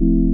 you